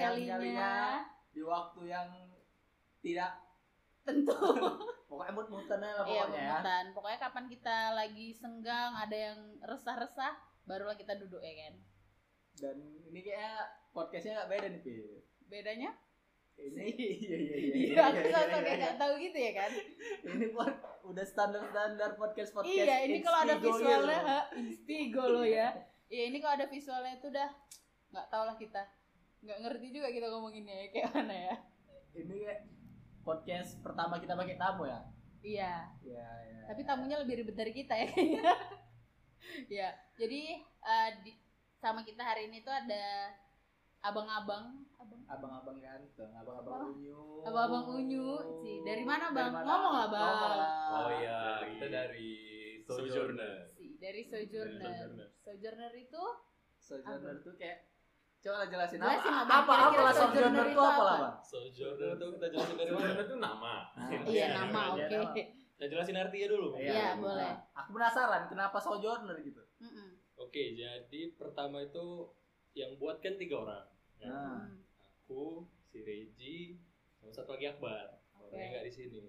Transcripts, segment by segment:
kalinya di waktu yang tidak tentu. Pokoknya mut-mutan lah iya pokoknya ya. mutan pokoknya kapan kita lagi senggang ada yang resah-resah barulah kita duduk ya kan? Dan ini kayak podcastnya nggak beda nih, Pi. bedanya? Ini iya iya iya. iya aku sosok kayak nggak tahu gitu ya kan? Ini pod, udah standar-standar podcast-podcast. iya ini kalau ada visualnya ha, instigo lo ya. Iya ini kalau ada visualnya itu udah nggak tau lah kita nggak ngerti juga kita ngomonginnya ya kayak mana ya Ini kayak podcast pertama kita pakai tamu ya. iya Iya iya. tapi tamunya lebih ribet dari kita ya kayaknya ya jadi eh, di, sama kita hari ini tuh ada abang-abang abang abang-abang ganteng, abang-abang unyu. abang-abang unyu sih dari mana Dari bang mana? ngomong lah bang. Oh iya, kita dari Sojourner. sih dari sojourner Sojourner. sojourner itu Sojourner tuh kayak Coba lah jelasin, Jelasin apa, apa, apa lah Sojourner itu itu apa lah, apa? Bang? Sojourner tuh kita jelasin dari mana? Sojourner itu nama. Ah, iya Iya, nama iya, oke. Kita jelasin artinya dulu. Iya, boleh. Aku penasaran kenapa Sojourner gitu. Oke, jadi pertama itu yang buat kan tiga orang. Ya. Nah. Aku, si Reji, sama satu lagi Akbar. Orangnya nggak di sini.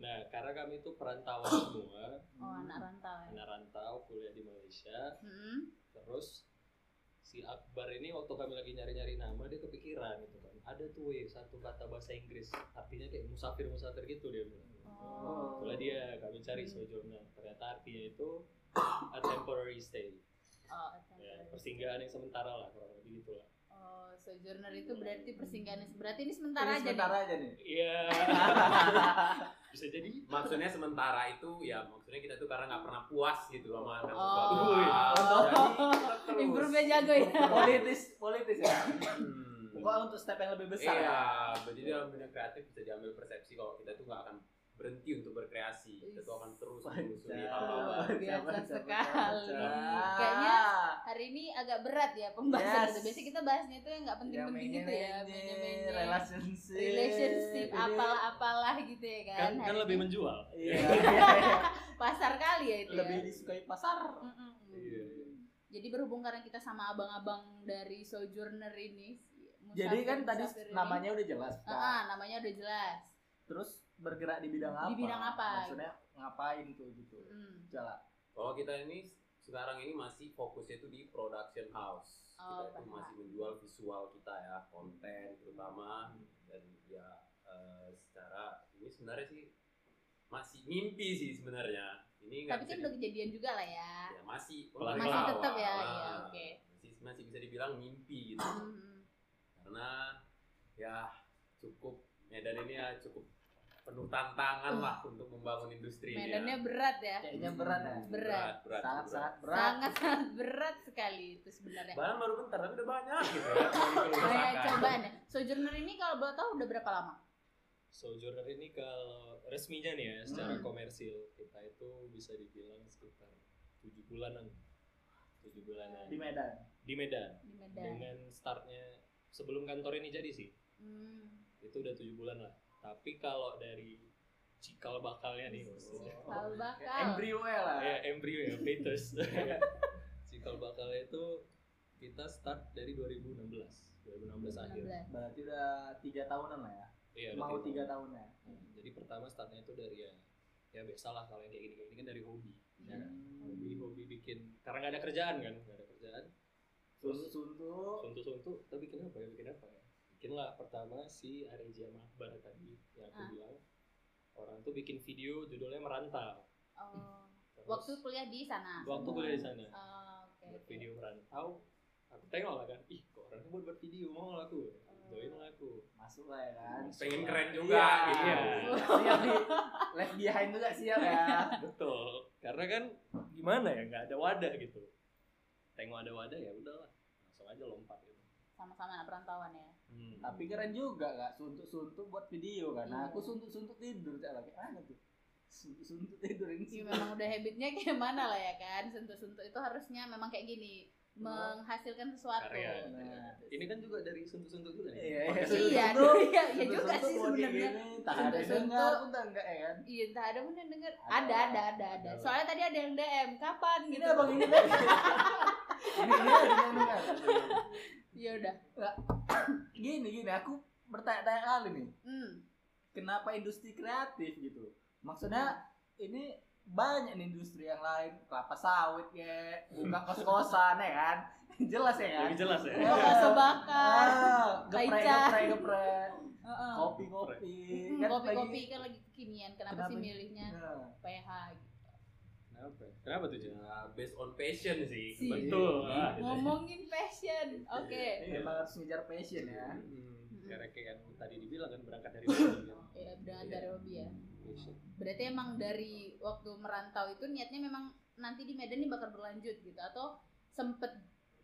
Nah, karena kami itu perantauan semua, oh anak rantau ya anak rantau kuliah di Malaysia. Terus si Akbar ini waktu kami lagi nyari-nyari nama dia kepikiran gitu kan. Ada tuh weh satu kata bahasa Inggris, artinya kayak musafir-musafir gitu dia bilang. oh Itulah dia kami cari sojourner. Ternyata artinya itu a temporary stay. oh Ya, persinggahan yang sementara lah kurang lebih gitu lah. oh sojourner itu berarti persinggahan berarti ini sementara Ini aja sementara nih aja nih. Iya. Bisa jadi. Maksudnya sementara itu ya maksudnya kita tuh karena nggak pernah puas gitu sama dengan Oh. sesuatu. Terus. improve jago ya politis, politis ya. Hmm. Pokoknya untuk step yang lebih besar Iya, ya. jadi dalam dunia kreatif bisa diambil persepsi kalau kita tuh nggak akan berhenti untuk berkreasi. Kita tuh akan terus menyusuri hal-hal biasa sekali. baca. Kayaknya hari ini agak berat ya pembahasan Yes. itu. Biasanya kita bahasnya itu yang nggak penting-penting Yang gitu ya, menye-menye, menye-menye. relationship, relationship apalah-apalah gitu ya kan. Kan, kan lebih ini menjual. Iya, iya, iya. pasar kali ya itu lebih ya. disukai pasar. Iya, iya. Jadi berhubung karena kita sama abang-abang dari Sojourner ini, Jadi kan tadi namanya udah jelas. Ah, ah, namanya udah jelas. Terus bergerak di bidang apa? Di bidang apa? Maksudnya ngapain tuh gitu? Mm. Coba. Kalau kita ini sekarang ini masih fokusnya itu di production house. Oh, kita itu masih menjual visual kita ya, konten terutama dan ya eh, secara ini sebenarnya sih masih mimpi sih sebenarnya. Ini nggak Tapi kan udah kejadian juga lah ya. ya masih Pelan-pelan. Masih tetap ya, Ah, iya, oke. Masih masih bisa dibilang mimpi gitu. Mm. Karena ya cukup Medan ini ya cukup penuh tantangan lah untuk membangun industri. Medannya ya. berat ya. Kayaknya berat ya. berat. berat, Sangat berat. sangat berat. Sangat sangat berat sekali itu sebenarnya. Bahkan baru bentar tapi udah banyak gitu ya. Banyak dikeluarkan. cobaan ya. Sojourner ini kalau boleh tahu udah berapa lama? Sojourner ini kalau resminya nih ya, secara Hmm. komersil kita itu bisa dibilang sekitar tujuh bulanan, tujuh bulanan di Medan. di Medan. Di Medan. Dengan startnya sebelum kantor ini jadi sih, Hmm. itu udah tujuh bulan lah. Tapi kalau dari cikal bakalnya nih, maksudnya, Hal bakal. Embrio ya lah. ya embrio ya, fetus. cikal bakalnya itu kita start dari 2016, 2016 akhir. 16. Berarti udah tiga tahunan lah ya. Iya, Mau tiga tahun. ya. Nah, jadi pertama startnya itu dari ya ya biasa lah kalau yang kayak gini kayak gini kan dari hobi ya? Hmm. hobi hobi bikin karena nggak ada kerjaan kan nggak ada kerjaan Suntuk suntuk. suntuk suntuk tapi bikin apa ya bikin apa ya bikin lah pertama si Areja Mahbar tadi yang aku Ah. bilang orang tuh bikin video judulnya merantau Oh. Terus, Waktu kuliah di sana. waktu kuliah di sana Oh, oke. buat oke. video merantau aku tengok lah kan ih kok orangnya buat buat video mau lah aku Oh. join lah aku Masuk lah ya kan. Pengen keren juga Iya. gitu. Iya. Siap di left behind juga siap ya. betul karena kan gimana ya nggak ada wadah gitu tengok ada wadah ya udahlah langsung aja lompat gitu Sama-sama anak perantauan ya. Hmm. Tapi keren juga kak suntuk-suntuk buat video kan. Nah, Iya. aku suntuk-suntuk tidur cak lagi. Mana tuh? Suntuk-suntuk tidur ini Iya sih. memang udah habitnya kayak mana lah ya kan. Sentuh-sentuh itu harusnya memang kayak gini. Menghasilkan sesuatu. Karya. Nah, ini kan juga dari suntuk-suntuk juga nih Iya, iya, ini. Iya, suntuk- iya, iya juga suntuk-suntuk sih sebenarnya. Tak ada Suntuk-suntuk. dengar pun tak enggak ya kan. Iya, entah ada pun yang denger. Ada. Ada, ada, ada. Soalnya tadi ada yang DM, kapan Ini gitu. abang ini kan. Ini dia ada yang dengar. Ya udah. Gini gini aku bertanya-tanya kali nih Hmm. kenapa industri kreatif gitu maksudnya ini banyak nih industri yang lain kelapa sawit ya buka kos-kosan ya kan jelas ya kan Lebih jelas ya. Iya. Bakso bakar. ah, geprek geprek geprek Heeh. kopi kopi Hmm, Kopi-kopi kan lagi kekinian. Kenapa, sih Kenapa? milihnya Nah, PH gitu? Kenapa? Kenapa tuh, Cik? Ya, based on passion sih. Si. Betul. Iya. Ah, Ngomongin passion. Oke. Iya. emang harus ngejar passion ya Hmm, Karena kayak yang tadi dibilang kan berangkat dari hobi kan. Ya, dengan dari hobi ya. Passion. Berarti emang dari waktu merantau itu niatnya memang nanti di Medan ini bakal berlanjut gitu atau sempet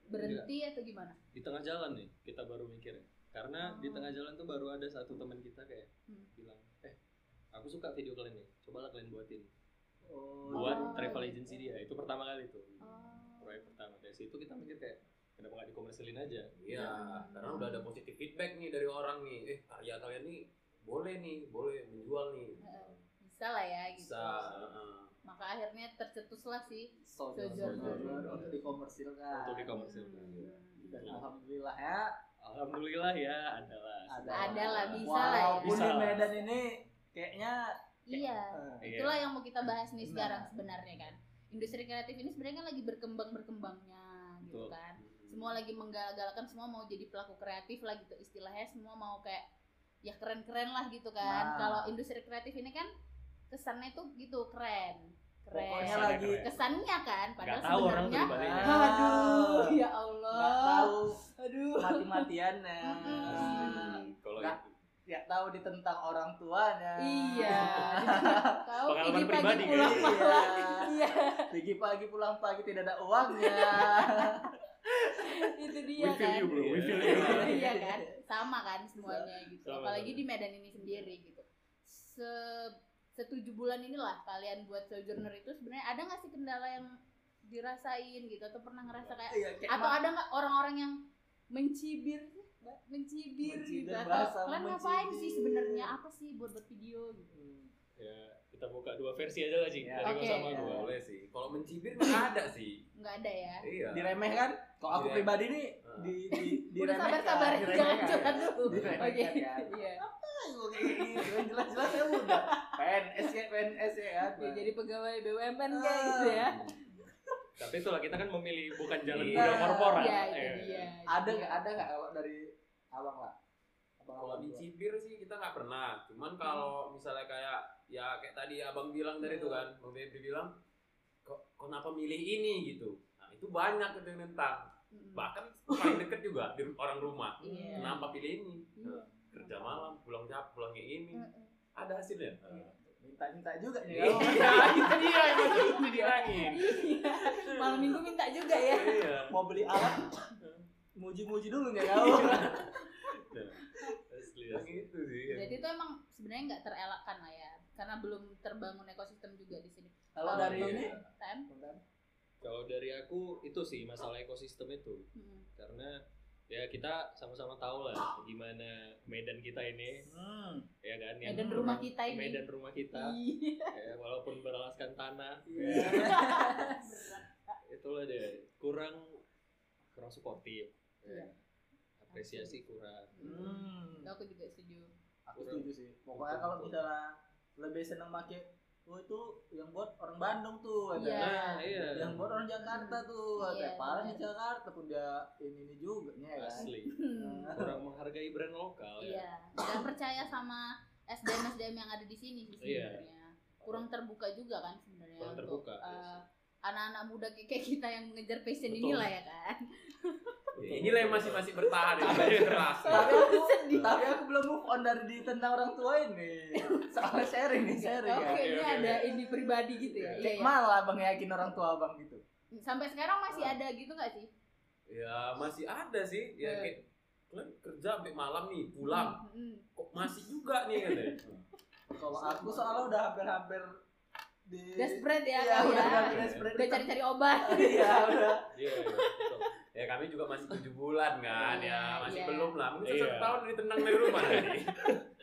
berhenti atau gimana? Di tengah jalan nih kita baru mikir. Karena di Oh. tengah jalan tuh baru ada satu teman kita kayak Hmm. bilang, "Eh, aku suka video kalian nih. Cobalah kalian buatin." Oh, Buat travel agency dia. Itu pertama kali tuh. Oh. Proyek pertama. Dari situ kita mikir kayak kenapa nggak dikomersilin aja? Iya, karena udah ada positif feedback nih dari orang nih. Eh, karya kalian nih boleh nih, boleh menjual nih. Heeh. Bisa lah ya gitu. Bisa. heeh. Maka akhirnya tercetuslah sih. sojourner Sojourner. sojourner untuk dikomersilkan Untuk dikomersilkan. Hmm. dan alhamdulillah ya Alhamdulillah ya adalah. Ada lah, bisa lah ya. Bisa di. Medan ini kayaknya Iya. Iya. Itulah yang mau kita bahas nih Nah. sekarang sebenarnya kan. Industri kreatif ini sebenarnya kan lagi berkembang berkembangnya gitu Betul. kan. Semua lagi menggal-galkan semua mau jadi pelaku kreatif lah gitu istilahnya semua mau kayak ya keren-keren lah gitu kan. Nah. Kalau industri kreatif ini kan kesannya tuh gitu keren. Keren. Pokoknya Kesannya lagi keren. Kesannya kan padahal Nggak tahu orang tuh sebenarnya. Ah. Aduh, ya Allah. tahu Aduh. mati-matiannya Mm-mm. Kalau Nggak. ya tahu ditentang orang tuanya Iya. Tahu Pengalaman pagi-pagi pribadi, pulang guys. malam. Iya. pagi-pagi pulang pagi tidak ada uangnya itu dia We feel kan you, bro. We feel you. iya kan sama kan semuanya gitu Sama, apalagi sama. di Medan ini sendiri gitu se setujuh bulan inilah kalian buat sojourner itu sebenarnya ada nggak sih kendala yang dirasain gitu atau pernah ngerasa kayak Iya, kayak atau ada nggak orang-orang yang mencibir? Mencibir, Mencibir, gitu atau kalian ngapain sih sebenarnya apa sih buat buat video gitu Hmm. ya kita buka dua versi aja lah sih Ya. dari gua Oke. sama Ya. gua. boleh sih. Kalau mencibir nggak ada sih. nggak ada ya Iya. diremehkan kalau aku pribadi nih Ah. di di udah diremehkan, sabar-sabar jangan diremehkan. curhat dulu Diremehkan, oke kan. iya Aduh, kayak gitu yang jelas-jelas ya udah PNS ya PNS ya kan jadi pegawai BUMN kayak gitu ya tapi itulah kita kan memilih bukan jalan Iya. budaya korporat Iya, Eh, dia. ada nggak ada nggak kalau dari abang lah abang Kalau dicibir sih kita nggak pernah. Cuman kalau misalnya kayak ya kayak tadi abang bilang dari itu kan, bang Febri bilang, kok kenapa milih ini gitu. Nah itu banyak itu yang nentang. Mm. Bahkan paling deket juga di orang rumah. Iya. Kenapa pilih ini? Iya. Kerja malam, pulang jam, pulang kayak ini. Mm-mm. Ada hasilnya. minta-minta juga nih Iya, itu dia yang masih dibilangin. Iya. Malam minggu minta juga ya. Iya. mau beli alat muji-muji dulu nih kau asli Yang asli. itu sih. Berarti itu emang sebenarnya nggak terelakkan lah ya, karena belum terbangun ekosistem juga di sini. kalau dari iya. ini kalau dari aku itu sih masalah ekosistem itu Mm. karena ya kita sama-sama tahu lah gimana Medan kita ini hmm. ya kan yang Medan rumah kita ini. Medan rumah kita Iya. ya, walaupun beralaskan tanah Iya. itulah deh kurang kurang suportif Iya. apresiasi kurang Hmm. Aku juga setuju. aku setuju sih pokoknya kalau misalnya lebih seneng make oh itu yang buat orang Bandung tuh ada Iya. nah iya yang buat orang Jakarta tuh Iya, ada parah di benar. Jakarta pun dia ini ini juga nih ya kan asli Hmm. kurang menghargai brand lokal ya Iya. Dan percaya sama SDM SDM yang ada di sini sih Iya. sebenarnya. Kurang terbuka juga kan sebenarnya Kurang untuk terbuka, eh, anak-anak muda kayak kayak kita yang mengejar passion Betul. inilah ya kan. Ya, inilah yang masih masih bertahan, keras. tapi aku Sedih. tapi aku belum move on dari di tentang orang tua ini soalnya sharing nih sharing Oke, ya ini oke. ada ini pribadi gitu ya. Iya, malah bang yakin orang tua abang gitu Sampai sekarang masih ada gitu gak sih? Ya masih ada sih. Ya Hmm. kayak kalian kerja sampai malam nih, pulang. Hmm, hmm. Kok masih juga nih katanya. kalau aku soalnya udah hampir-hampir di Desperate ya Iya, udah ya. hampir desperate Udah cari-cari obat. iya udah iya iya. Ya kami juga masih tujuh bulan kan, ya masih Iya. belum lah. Mungkin Iya. satu tahun ditendang dari rumah tadi.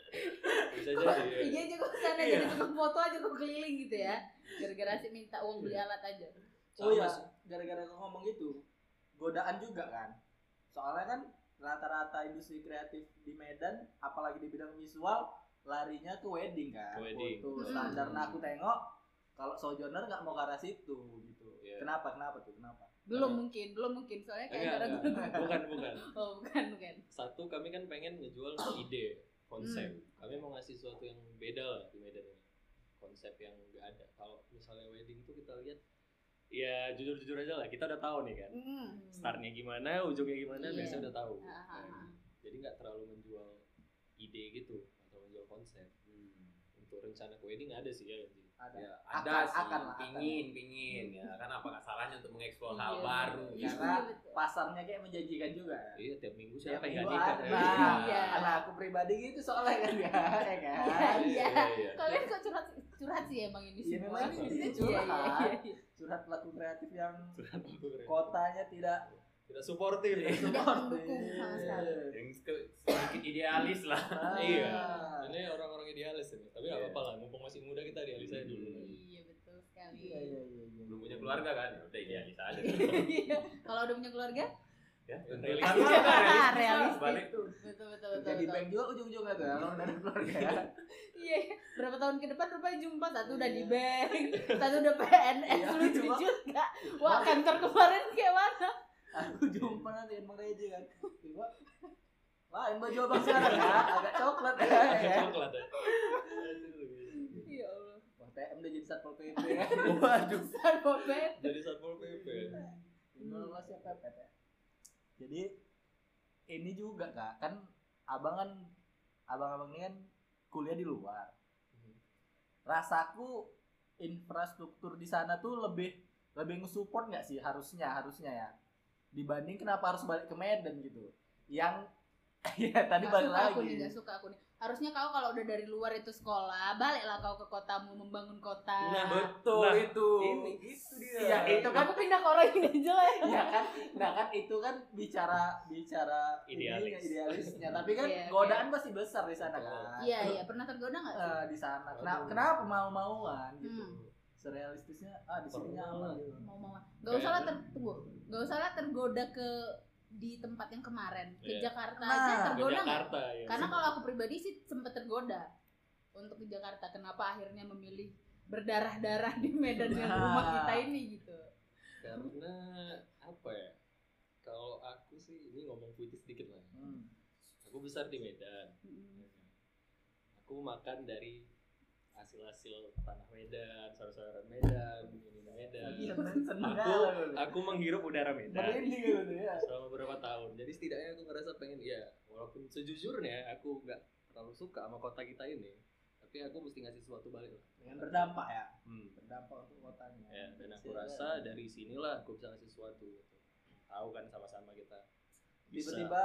bisa jadi ya. Iya juga ke sana Iya. jadi tukang foto aja kok keliling gitu ya. Gara-gara sih minta uang beli alat aja. oh Sama iya gara-gara kau ngomong gitu godaan juga kan soalnya kan rata-rata industri kreatif di Medan apalagi di bidang visual larinya ke wedding kan Ke wedding. foto Mm-mm. standar nah aku tengok kalau sojourner nggak mau ke arah situ gitu Iya. kenapa kenapa tuh kenapa belum Karena- mungkin belum mungkin soalnya kayak Enggak, gara enggak. bukan bukan oh bukan bukan satu kami kan pengen ngejual ide konsep Hmm. kami mau ngasih sesuatu yang beda lah di Medan ini konsep yang nggak ada kalau misalnya wedding tuh kita lihat ya jujur jujur aja lah kita udah tahu nih kan Mm. startnya gimana ujungnya gimana Iya. biasanya udah tahu Ah, ah, ah. jadi nggak terlalu menjual ide gitu atau menjual konsep untuk rencana wedding ada sih ya. Ada Ya, Akan- ada sih, akan lah, akan. pingin, pingin ya. Kan apakah salahnya untuk mengeksplor hal Iya. baru? Iya, Karena betul. pasarnya kayak menjanjikan juga iya tiap minggu Tiap siapa yang minggu ada. ya? Nah, Iya. anak aku pribadi gitu soalnya kan ya, ya kan? Iya, iya. iya. Kalian kok curhat curhat sih emang ini semua. memang ini Iya, curhat. Curhat pelaku kreatif yang kotanya tidak tidak suportif Iya. Tidak mendukung sama sekali. Yang sedikit idealis lah. Ah. Iya. ini orang-orang idealis ini tapi nggak Iya. apa-apa lah mumpung masih muda kita idealis aja dulu Iya betul sekali. Iya, iya, iya, iya. Belum punya keluarga kan? Ya Udah idealis aja. Iya. Kalau udah punya keluarga, Ya, Realistis. Keluarga, realistis. Realistis. Balik tuh. betul betul betul. Kerja di betul. bank juga ujung-ujungnya tuh ya, kalau udah ada keluarga ya. Iya, berapa tahun ke depan rupanya jumpa satu udah di Iya. bank, satu udah PNS Iya, lucu juga. Wah kantor kemarin kayak mana? Aku jumpa nanti Bang Reji kan. Tiba lain baju abang sekarang ya, agak coklat ya. ya. coklat ya Ya Allah. Wah, TM udah jadi satpol PP ya. Waduh. Satpol PP. jadi satpol pp Inolah siapa PP ya. Jadi ini juga kak, kan abang kan abang-abang ini kan kuliah di luar. Rasaku infrastruktur di sana tuh lebih lebih nge-support nggak sih harusnya harusnya ya dibanding kenapa harus balik ke Medan gitu yang ya tadi Gak balik suka lagi aku nih, gak suka aku nih. Harusnya kau kalau udah dari luar itu sekolah, baliklah kau ke kotamu membangun kota. Nah, betul Nah, itu. ini. itu dia. Iya, itu kan Aku pindah ke orang ini aja lah. ya. ya kan nah kan itu kan bicara bicara Idealis. ininya, idealisnya tapi kan Iya, godaan pasti besar di sana kan Iya iya, pernah tergoda nggak sih? Eh, di sana kenapa, Aduh. kenapa mau-mauan gitu Hmm. Serealistisnya ah di sini nyaman gitu Mau mau. Gak usah lah ter tunggu. Gak usah lah tergoda ke di tempat yang kemarin ke Iya. Jakarta Nah, aja tergoda nggak? Jakarta ya Karena kalau aku pribadi sih sempet tergoda untuk ke Jakarta. Kenapa akhirnya memilih berdarah-darah di Medan yang Nah. rumah kita ini gitu? karena apa ya kalau aku sih ini ngomong putih sedikit lah Hmm. aku besar di Medan Mm. aku makan dari hasil-hasil tanah Medan, saudara-saudara Medan, ini Medan. Seneng Aku kali. aku menghirup udara Medan merinding gitu ya selama beberapa tahun. Jadi setidaknya aku ngerasa pengen ya walaupun sejujurnya aku nggak terlalu suka sama kota kita ini, tapi aku mesti ngasih sesuatu balik lah. dengan berdampak ya Hmm. berdampak untuk kotanya Ya, dan aku Iya. rasa dari sinilah aku bisa ngasih sesuatu. Gitu. Tahu kan sama-sama kita Tiba-tiba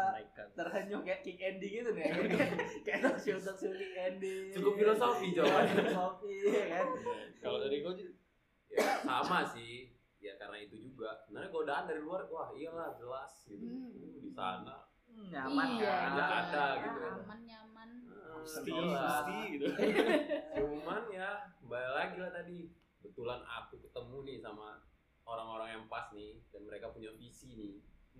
terhanyut kayak Kick Andy gitu nih kayak talk show talk show Kick Andy Cukup filosofi jawabannya. filosofi ya kan Kalau dari kau Ji? Ya, sama sih. Ya karena itu juga. Sebenarnya godaan dari luar, wah iyalah jelas gitu. Hmm. Di sana. Hmm, nyaman iya, kan nggak ada gitu. Aman nyaman. Ah, Gusti, jelas. Gusti gitu. Cuman ya balik lagi lah tadi. Betulan aku ketemu nih sama orang-orang yang pas nih dan mereka punya visi nih.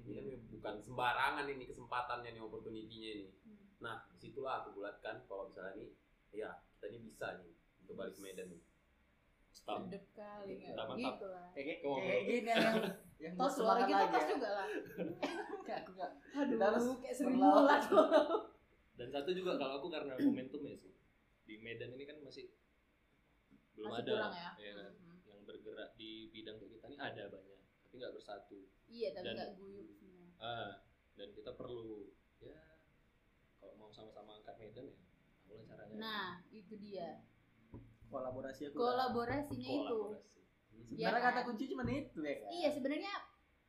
Ini kan bukan sembarangan ini kesempatannya nih opportunity-nya ini. Hmm. Nah, di situlah aku bulatkan kalau misalnya nih ya kita ini bisa nih untuk balik ke Medan nih. Stop. Sedep kali nggak? Mantap, mantap. Gitu lah. kayak gini yang yang Tos luar tos ya. juga lah. Kayak aku nggak Aduh, harus kayak seribu lah tuh. Dan satu juga kalau aku karena momentum ya sih. Di Medan ini kan masih belum Masih ada kurang ya. ya kan? Mhm. yang bergerak di bidang kayak kita ini ada banyak, tapi nggak bersatu. Iya, tapi Dan- nggak guyup Ah, dan kita perlu ya kalau mau sama-sama angkat Medan ya, tahulah caranya. Nah, itu dia. kolaborasi aku Kolaborasinya itu. kolaborasi. sebenarnya Ya kata kan? kunci cuma itu ya kan Iya, sebenarnya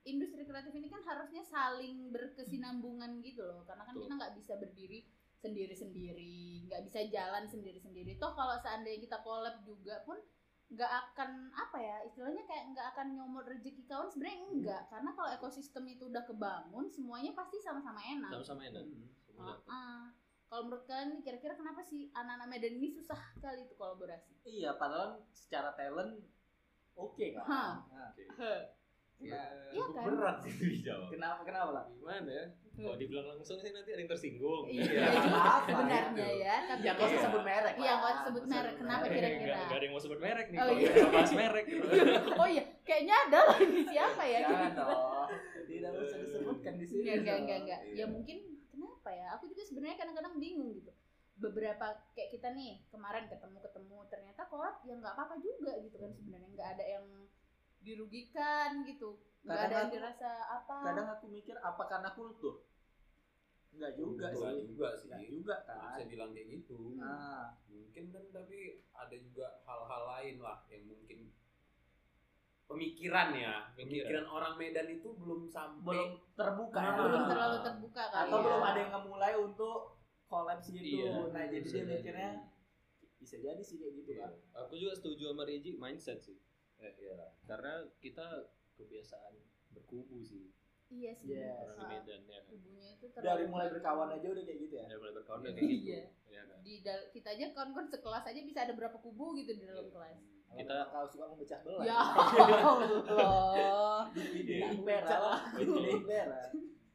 industri kreatif ini kan harusnya saling berkesinambungan gitu loh. Karena kan Betul. kita nggak bisa berdiri sendiri-sendiri, nggak bisa jalan sendiri-sendiri. Toh kalau seandainya kita collab juga pun nggak akan apa ya istilahnya kayak nggak akan nyomot rezeki kawan sebenarnya enggak karena kalau ekosistem itu udah kebangun semuanya pasti sama-sama enak Sama-sama enak. Hmm. Ah, kalau menurut kalian nih kira-kira kenapa sih anak-anak Medan ini susah kali itu kolaborasi iya padahal secara talent oke kan. Nah, Oke. ya Iya Bukan kan berat sih dijawab Kenapa kenapa lah? Gimana ya? Kalau dibilang langsung sih nanti ada yang tersinggung. iya Iya, apa sebenarnya gitu. ya tapi Ya nggak usah sebut merek. Iya, nggak usah sebut merek. Kenapa kira-kira? nggak ada yang mau sebut merek nih. Oh, iya. bahas merek. gitu. oh iya kayaknya ada lagi siapa ya Jangan dong. Tidak usah disebutkan di sini. Enggak, enggak, enggak. Ya Iya. mungkin kenapa ya? Aku juga sebenarnya kadang-kadang bingung gitu. Beberapa kayak kita nih kemarin ketemu-ketemu ternyata kolab ya nggak apa-apa juga gitu kan sebenarnya nggak ada yang dirugikan gitu. Nggak ada yang aku- dirasa apa. Kadang aku mikir apa karena kultur? Enggak juga Enggak sih. juga sih Enggak juga Nggak kan. bisa bilang kayak gitu Nah, mungkin kan tapi ada juga hal-hal lain lah yang mungkin pemikiran ya pemikiran orang Medan itu belum sampai belum terbuka Ah, ya. belum terlalu terbuka kali atau ya. belum ada yang ngemulai untuk kolaps gitu. Iya, nah, jadi dia mikirnya bisa jadi sih kayak gitu kan. Aku juga setuju sama Reji mindset sih. Eh, iya. Karena kita kebiasaan berkubu sih Iya sih. Yes. orang di Medan ya kan. Tubuhnya itu Dari terlalu mulai berkawan aja udah kayak gitu ya. Dari mulai berkawan udah kayak gitu. Iya. Iya kan. di dal- kita aja kawan-kawan sekelas aja bisa ada berapa kubu gitu di dalam kelas. Kita Kalau suka memecah belah. Ya Allah. Ya. Ide impera.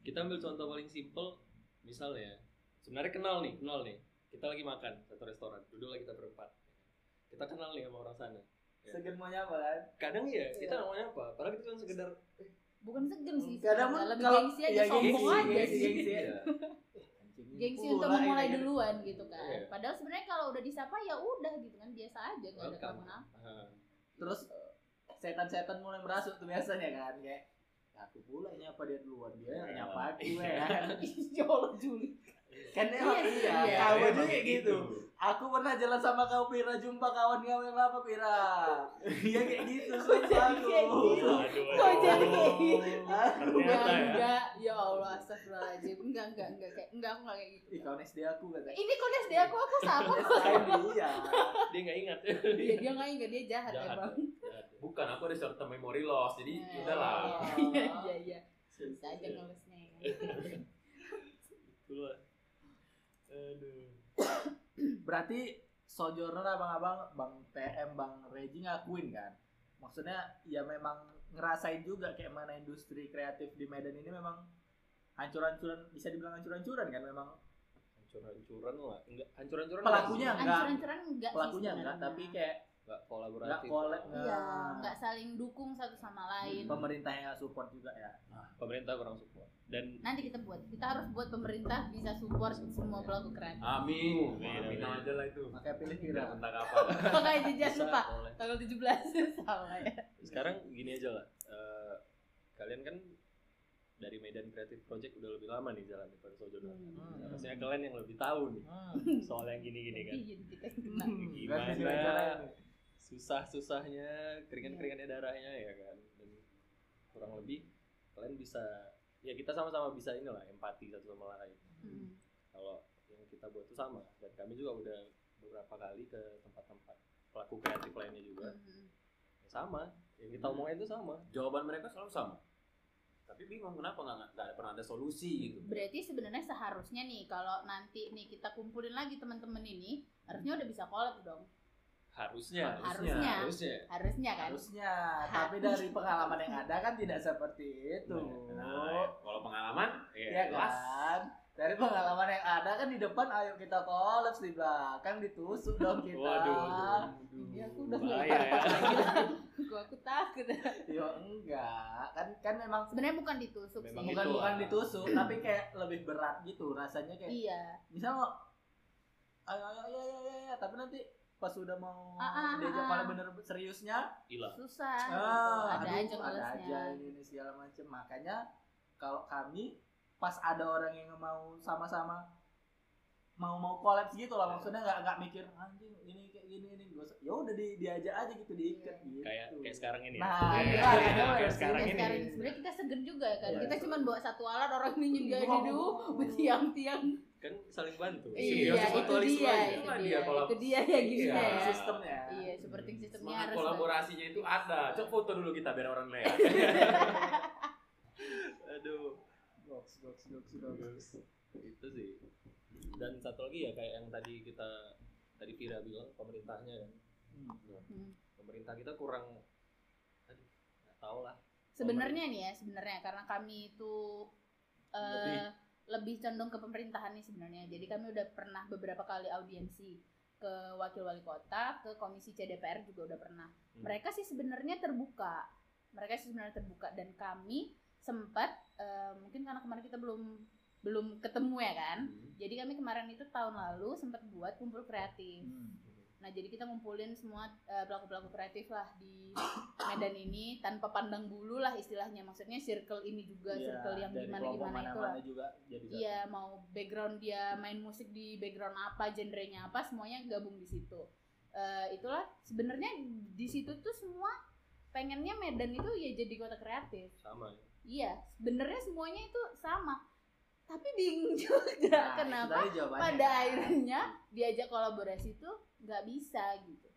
kita ambil contoh paling simple misalnya sebenarnya kenal nih kenal nih kita lagi makan satu restoran duduk lagi kita berempat kita kenal nih sama orang sana Ya. Segen mau nyapa kan? kadang iya kita Iya. namanya apa padahal kita cuma sekedar Bukan segan sih. Kadang pun lebih kalau- gengsi aja iya, sombong gengsi, aja gengsi, sih. gengsi. Iya. Anjing Gengsi untuk ini memulai kan. duluan gitu kan. Iya. Padahal sebenarnya kalau udah disapa ya udah gitu kan biasa aja nggak ada kenapa-napa. Ah. Terus setan-setan mulai merasuk tuh biasanya kan kayak aku pula nyapa dia duluan dia yang Iya. nyapa aku ya kan. Ya Allah Juli. Kan emang Iya, iya, iya. Emang aja kayak gitu. Aku pernah jalan sama kau Pira jumpa kawan kau yang apa Pira? Dia kayak gitu sama aku. Kayak gitu. Aduh, Kok jadi kayak gitu? Enggak, ya. enggak. Ya Allah, astagfirullahaladzim. Enggak, enggak, enggak. Kayak, enggak, aku enggak kayak gitu. Ih kawan SD aku kata. Ini kok SD aku, aku sama kok. SD dia. dia nggak ingat Iya, dia enggak ingat, dia jahat, Jahat, emang. bukan aku ada short term memory loss jadi Eh, udahlah Iya, iya, iya. Bisa aja ngelesnya. ya. Aduh Berarti Sojourner abang-abang, Bang TM, Bang Reji ngakuin kan? Maksudnya ya memang ngerasain juga kayak mana industri kreatif di Medan ini memang hancur-hancuran bisa dibilang hancur-hancuran kan memang hancur-hancuran lah enggak hancur-hancuran Pelakunya nggak sih. enggak. Hancur-hancuran enggak sih pelakunya enggak sebenarnya. tapi kayak nggak enggak kolaboratif kolek Iya, enggak saling dukung satu sama lain. pemerintah yang support juga ya pemerintah kurang support dan Nanti kita buat, kita harus buat pemerintah bisa support semua pelaku kreatif. amin Amin, amin amin. aja lah itu makanya pilih Pira tentang apa Makanya jangan bisa lupa tanggal 17 sama ya. sekarang gini aja lah Eh, kalian kan dari Medan Creative Project udah lebih lama nih jalan daripada Sojourner Hmm. harusnya kalian yang lebih tahu nih Hmm. soal yang gini-gini kan Iya. Gimana? Susah-susahnya keringan-keringannya darahnya ya kan dan kurang lebih kalian bisa ya kita sama-sama bisa inilah empati satu sama lain Hmm. kalau yang kita buat itu sama dan kami juga udah beberapa kali ke tempat-tempat pelaku kreatif lainnya juga Hmm. Ya sama yang kita omongin itu sama jawaban mereka selalu sama tapi bingung kenapa nggak nggak ada pernah ada solusi gitu Berarti sebenarnya seharusnya nih kalau nanti nih kita kumpulin lagi teman-teman ini, harusnya udah bisa collab dong. Harusnya Harusnya. harusnya Harusnya kan. harusnya tapi dari pengalaman yang ada kan tidak seperti itu nah kalau pengalaman ya kan dari pengalaman yang ada kan di depan ayo kita kolaps di belakang ditusuk dong kita waduh, waduh. Ini aku udah Bahaya ya. Gua aku takut. yo enggak kan kan memang Sebenarnya bukan ditusuk Memang sih. bukan itu bukan lah. ditusuk tapi kayak lebih berat gitu rasanya kayak Iya. misal lo ayo ayo ayo ayo, ayo, ayo, tapi nanti pas udah mau Ah, ah, diajak ah. kalau bener seriusnya? Hilang Susah. ah, ada aduh, aja ada aja ini, ini segala macem. Makanya kalau kami pas ada orang yang mau sama-sama mau mau kolaps gitu lah maksudnya nggak nggak mikir anjing ini kayak gini ini gua ya udah di diajak aja gitu diikat gitu. Kayak kayak sekarang ini Nah, ya. iya, Kayak- iya, kayak iya, sekarang Iya, ini. sekarang ini. Sebenarnya kita segen juga ya kan. Iya. Kita cuma bawa satu alat orang ini juga dulu bertiang-tiang. Kan saling bantu. Iya, Simbiosis itu mutualisme dia, aja. itu dia, dia kalau- itu dia ya gini Iya, ya. sistemnya. Iya, seperti sistemnya semangat harus kolaborasinya itu ada. coba foto dulu kita biar orang lihat. Aduh. Goks goks goks goks itu sih. Dan satu lagi ya kayak yang tadi kita tadi Vira bilang pemerintahnya kan. Hmm. Hmm. pemerintah kita kurang aduh nggak tahu lah. Sebenarnya nih ya sebenarnya karena kami itu eh, lebih condong ke pemerintahan nih sebenarnya jadi kami udah pernah beberapa kali audiensi ke wakil wali kota ke komisi CDPR juga udah pernah Hmm. mereka sih sebenarnya terbuka mereka sih sebenarnya terbuka dan kami sempat eh, mungkin karena kemarin kita belum belum ketemu ya kan Hmm. jadi kami kemarin itu tahun lalu sempat buat kumpul kreatif Hmm. Nah, jadi kita ngumpulin semua eh, pelaku-pelaku kreatif lah di Medan ini tanpa pandang bulu lah istilahnya. Maksudnya circle ini juga Iya, circle yang dari gimana kelompok gimana itu lah. juga jadi. Iya, mau background dia main musik di background apa, genrenya apa, semuanya gabung di situ. Eh, itulah sebenarnya di situ tuh semua pengennya Medan itu ya jadi kota kreatif. sama ya. Iya, sebenarnya semuanya itu sama. Tapi bingung juga Nah, kenapa pada akhirnya diajak kolaborasi itu nggak bisa gitu.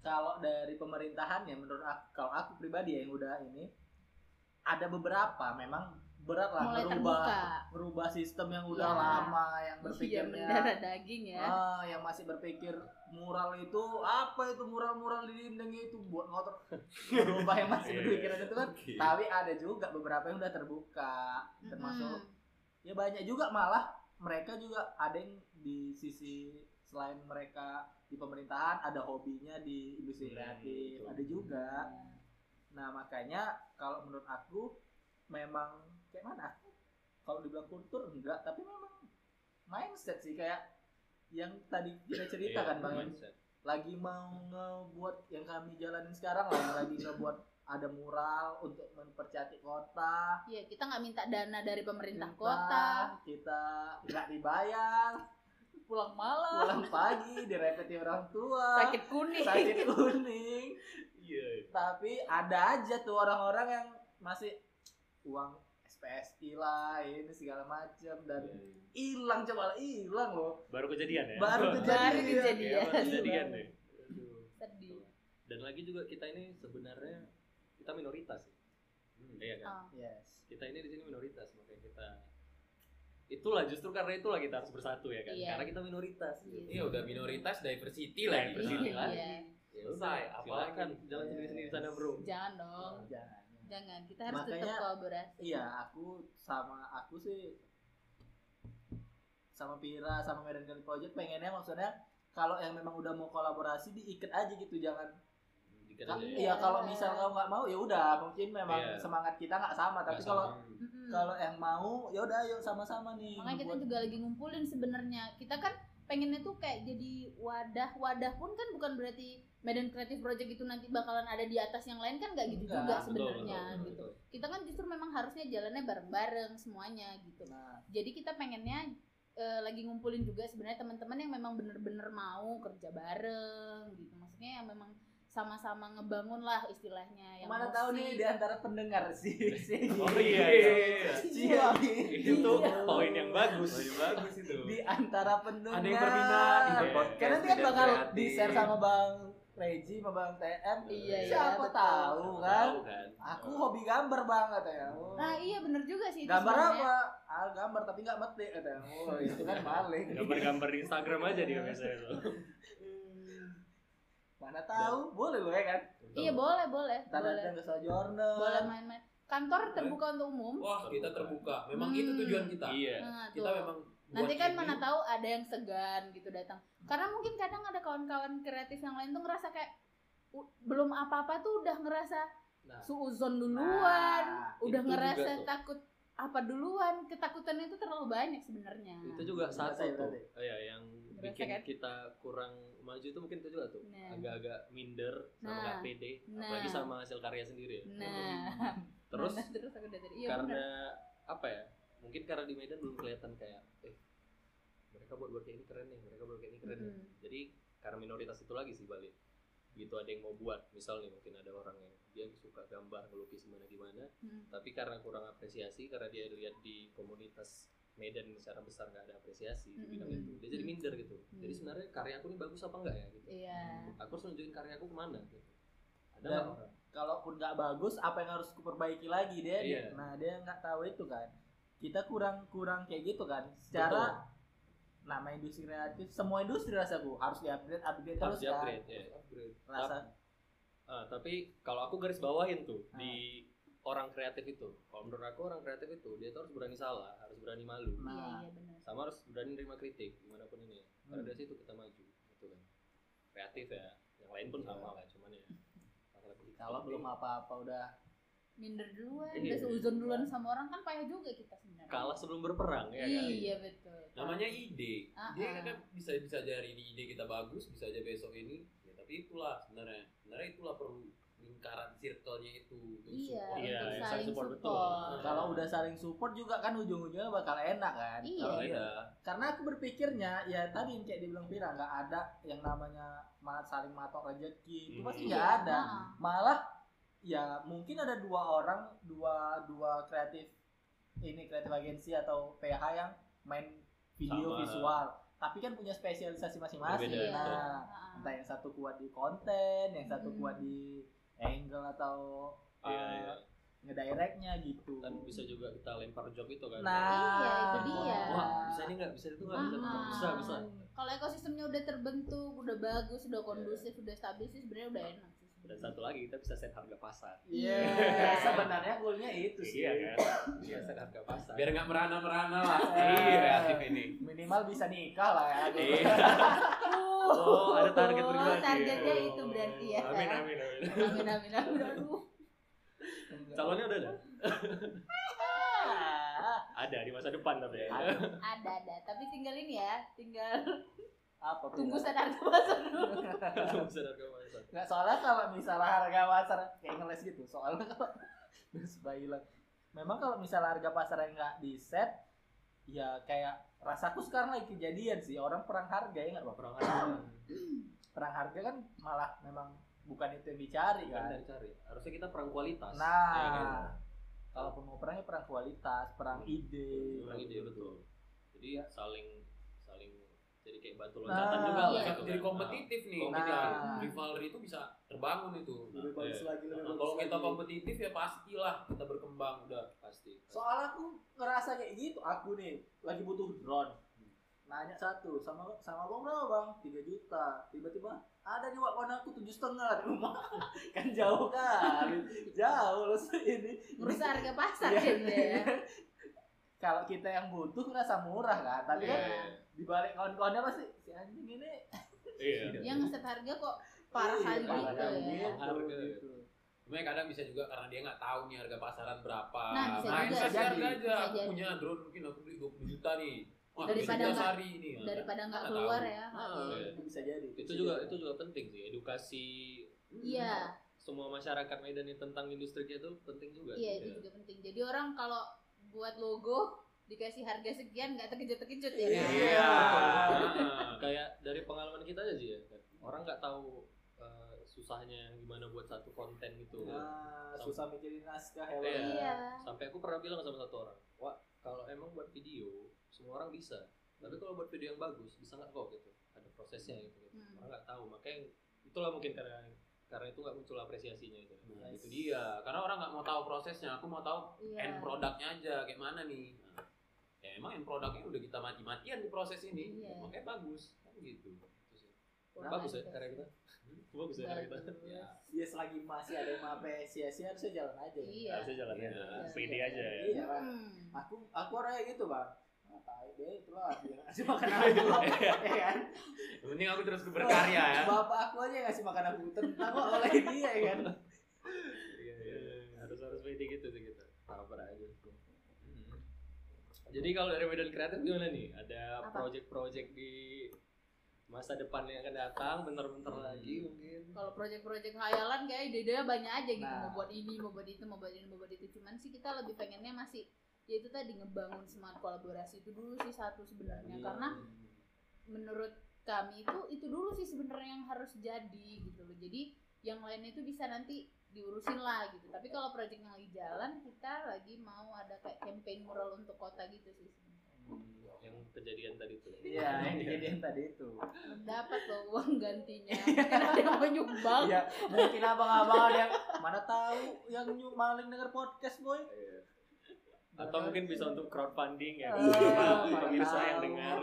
kalau dari pemerintahannya menurut aku kalau aku pribadi ya yang udah ini ada beberapa memang berat lah Mulai merubah terbuka. merubah sistem yang udah Iya. lama yang Iya, berpikirnya mendarah daging ya. ah yang masih berpikir mural itu apa itu mural-mural di dinding itu buat ngotor merubah yang masih Iya, berpikiran itu kan Oke. tapi ada juga beberapa yang udah terbuka termasuk Mm-mm. ya banyak juga malah mereka juga ada yang di sisi selain mereka di pemerintahan ada hobinya di industri Hmm, kreatif betul. ada juga. Nah makanya kalau menurut aku memang kayak mana? Kalau dibilang kultur enggak. Tapi memang mindset sih kayak yang tadi kita cerita Iya, kan bang. mindset. lagi mau ngebuat yang kami jalanin sekarang lah yang lagi ngebuat ada mural untuk mempercantik kota. Iya, kita nggak minta dana dari pemerintah Kita- kota, kita nggak dibayar pulang malam, pulang pagi direpeti orang tua sakit kuning. sakit kuning Iya. tapi ada aja tuh orang-orang yang masih uang SPSI lah ini segala macam dan Iya. hilang coba lah hilang loh Baru kejadian ya. baru Baru kejadian kejadian. Ya, baru kejadian deh. Aduh. Sedih. Dan lagi juga kita ini sebenarnya kita minoritas. ya. Hmm. Iya kan? Oh. yes Kita ini di sini minoritas itulah justru karena itulah kita harus bersatu ya kan. Iya. Karena kita minoritas. Iya. Iya udah minoritas diversity lagi. Diversity Iya. lagi. Ya Selesai. udah, Apalagi apalagi. jalan sendiri-sendiri di sana, Bro. Jangan dong, jangan jangan. Kita harus tetap Makanya- kolaborasi. iya aku sama aku sih sama Pira sama Medan Gun Project pengennya maksudnya kalau yang memang udah mau kolaborasi diikat aja gitu jangan aja ya. Iya kalau misal kamu nggak mau ya udah mungkin memang Iya. semangat kita nggak sama tapi kalau sama. Mm-mm. kalau yang mau ya udah yuk sama-sama nih Makanya kita buat- juga lagi ngumpulin sebenarnya. Kita kan pengennya tuh kayak jadi wadah. Wadah pun kan bukan berarti Medan Creative Project itu nanti bakalan ada di atas yang lain kan nggak gitu Enggak, juga sebenarnya gitu. betul. Kita kan justru memang harusnya jalannya bareng-bareng semuanya gitu. nah Jadi kita pengennya eh, lagi ngumpulin juga sebenarnya teman-teman yang memang bener-bener mau kerja bareng gitu. Maksudnya yang memang sama-sama ngebangun lah istilahnya yang mana tahu nih di antara pendengar sih si Oh iya, iya. si Iya. Itu Iya. poin yang bagus. Oh, iya, bagus itu. di antara pendengar Ada yang berminat Iya. di podcast karena nanti kan bakal Kreatif. di share sama bang Reji sama bang TM Iya, iya, siapa betul. tahu kan Tahu kan. aku hobi gambar banget ya oh. Nah iya bener juga sih itu gambar apa ah gambar tapi nggak metik katanya oh itu kan maling Gambar-gambar di Instagram aja dia biasanya tuh. Mana tahu boleh loh ya kan Iya boleh boleh Ntar boleh datang ke Sojourner boleh main-main. Kantor terbuka untuk umum. Wah, kita terbuka. Memang Hmm. itu tujuan kita. Iya. Nah, Kita tuh. memang Nanti kan mana tahu ada yang segan gitu datang. Karena mungkin kadang ada kawan-kawan kreatif yang lain tuh ngerasa kayak belum apa-apa tuh udah ngerasa Nah, suuzon duluan, Nah, udah ngerasa takut apa duluan. Ketakutan itu terlalu banyak sebenarnya. itu juga Berasa satu ya tuh. Oh, iya, yang bikin kan? kita kurang maju itu mungkin itu juga tuh. Nah. Agak-agak minder sama Nah. nggak pede, Nah. apalagi sama hasil karya sendiri ya. Nah, Terus nah, terus aku tadi. Iya karena bener. apa ya? Mungkin karena di Medan belum kelihatan kayak eh mereka buat buat kayak ini keren nih, mereka buat kayak ini keren nih. Mm-mm. Jadi karena minoritas itu lagi sih balik. Gitu ada yang mau buat, misal nih mungkin ada orang yang dia suka gambar, ngelukis gimana gimana, Hmm. tapi karena kurang apresiasi karena dia lihat di komunitas Medan secara besar nggak ada apresiasi di bidang itu. Dia jadi minder gitu. Jadi sebenarnya karyaku ini bagus apa enggak ya gitu. Iya. aku harus nunjukin karyaku ke mana gitu. Ada Dan- orang? kalaupun nggak bagus apa yang harus kuperbaiki lagi dia, Iya. nah dia nggak tahu itu kan. Kita kurang kurang kayak gitu kan. Secara nama industri kreatif semua industri rasaku harus diupgrade upgrade harus terus di kan. upgrade ya. Rasa. Ah, tapi kalau aku garis bawahin tuh Ah. di orang kreatif itu. Kalau menurut aku orang kreatif itu dia tuh harus berani salah harus berani malu. Iya Nah, iya benar. sama harus berani nerima kritik gimana pun ini. Karena Hmm. dari situ kita maju gitu kan. Kreatif ya yang lain pun Iya. sama lah cuman ya kalau belum apa-apa udah minder duluan Iya. udah seuzon duluan sama orang kan payah juga kita sebenarnya. Kalah sebelum berperang ya kan? Iya betul. Namanya ide. Ah, dia ah. kan bisa bisa ini ide kita bagus bisa aja besok ini. Ya tapi itulah sebenarnya. Sebenarnya itulah perlu lingkaran circle-nya itu iya support. Iya, untuk iya, saling support, support, betul. kalau udah saling support juga kan ujung-ujungnya bakal enak kan Iya. Kalau iya iya. karena aku berpikirnya ya tadi yang kayak dibilang Pira nggak ada yang namanya ma- saling matok rezeki itu Hmm. pasti Iya, nggak ada ah. malah ya mungkin ada dua orang dua dua kreatif ini kreatif agensi atau PH yang main video Sama. visual tapi kan punya spesialisasi masing-masing Iya. nah Ah. entah yang satu kuat di konten yang satu Hmm. kuat di angle atau Iya, uh, iya. ngedirectnya gitu. Kan bisa juga kita lempar job itu kan? Nah Iya, itu dia. wah bisa ini nggak? Bisa itu nggak? Bisa Ah. bisa bisa. Kalau ekosistemnya udah terbentuk udah bagus udah kondusif udah stabil sih sebenarnya udah enak dan satu lagi kita bisa set harga pasar Iya, Iya. sebenarnya goalnya itu sih. iya kan iya set harga pasar biar nggak merana-merana lah Iya. iya kreatif ini Minimal bisa nikah lah ya. Iya. Oh, ada target Oh, pribadi. targetnya Oh. itu berarti ya. Amin amin amin. amin amin amin aduh Calonnya udah ada? Ada di masa depan tapi ya. ada. ada ada tapi tinggal ini ya tinggal Apa? set harga pasar dulu Tunggu set harga pasar. Nggak soalnya kalau misalnya harga pasar kayak ngeles gitu. Soalnya kalau terus memang kalau misalnya harga pasar yang nggak di set ya kayak rasaku sekarang lagi kejadian sih orang perang harga ya nggak? Perang harga. perang harga kan malah memang bukan itu yang dicari Kan kan dari cari. Harusnya kita perang kualitas. nah Ya kan? kalaupun mau perangnya perang kualitas perang ide Perang ide betul. Jadi saling saling jadi kayak batu Nah, loncatan juga iya. lah Jadi gitu jadi kan. kompetitif nih Kompetitif. Nah. rivalry itu bisa terbangun itu lebih bagus Iya. lagi lebih Nah, bagus kalau kita lagi. kompetitif ya pastilah kita berkembang udah pasti. soalnya aku ngerasa kayak gitu aku nih lagi butuh drone nanya satu sama sama bang berapa bang tiga juta tiba-tiba ada di wakon aku tujuh setengah di rumah kan jauh kan jauh loh ini ngurus harga pasar Iya. gitu ya kalau kita yang butuh ngerasa murah kan tapi kan Iya. dibalik kawan-kawannya pasti si anjing ini Iya. dia ngeset harga kok parah Iya, kali parah gitu ya Harga. gitu. Cuma kadang bisa juga karena dia nggak tahu nih harga pasaran berapa. Nah, bisa Main juga sih. harga aja. Bisa Aku jadi. punya drone mungkin aku beli 20 juta nih. Wah, Daripada bisa nggak- hari ini. daripada nggak Nggak keluar tahu. ya Ah, Iya. itu bisa jadi Itu bisa juga jadi. itu juga penting sih edukasi iya semua masyarakat Medan ini tentang industri itu penting juga. iya sih. itu juga penting jadi orang kalau buat logo dikasih harga sekian nggak terkejut-terkejut ya Iya. Iya. Ah. kayak dari pengalaman kita aja sih ya orang nggak tahu eh, susahnya gimana buat satu konten gitu Ah, susah mikirin naskah ya Iya. Iya. sampai aku pernah bilang sama satu orang wah kalau emang buat video semua orang bisa tapi kalau buat video yang bagus bisa nggak kok gitu ada prosesnya gitu, gitu. Hmm. orang nggak tahu makanya itulah mungkin karena karena itu nggak muncul apresiasinya itu Nah, Yes. itu dia. Karena orang nggak mau tahu prosesnya. Aku mau tahu Iya. end produknya aja kayak mana nih. Nah, ya emang end produknya udah kita mati-matian di proses ini. Iya. Makanya bagus. Kan gitu. Itu sih. Kurang bagus ya karya kita bagus ya karya kita. Ya. ya selagi masih ada yang mengapresiasi harusnya jalan aja Iya. harusnya jalan Iya. aja Iya. pede aja ya iya Bang. Hmm. aku aku orangnya gitu bang ah, tai deh itulah dia ngasih makan aku ya kan Yang penting aku terus berkarya ya. bapak aku aja yang ngasih makan aku tentang oleh dia ya kan Iya, iya. harus harus pede gitu sih kita sabar aja Hmm. Jadi kalau dari Medan Kreatif gimana nih ada project-project di masa depan yang akan datang bentar-bentar Hmm. lagi mungkin Kalau proyek-proyek khayalan kayak ide-ide banyak aja gitu Nah. mau buat ini, mau buat itu, mau buat ini, mau buat itu. Cuman sih kita lebih pengennya masih ya itu tadi ngebangun semangat kolaborasi itu dulu sih satu sebenarnya Iya. karena menurut kami itu itu dulu sih sebenarnya yang harus jadi gitu loh. Jadi yang lainnya itu bisa nanti diurusin lah gitu. Tapi kalau proyek yang lagi jalan kita lagi mau ada kayak campaign mural untuk kota gitu sih sebenarnya. yang kejadian tadi tuh. Iya yang kejadian tadi itu. Dapat loh uang gantinya. Kan ada yang mau nyumbang. ya mungkin abang-abang ada yang mana tahu yang maling denger podcast boy. Atau mungkin bisa untuk crowdfunding ya. Pemirsa yang dengar.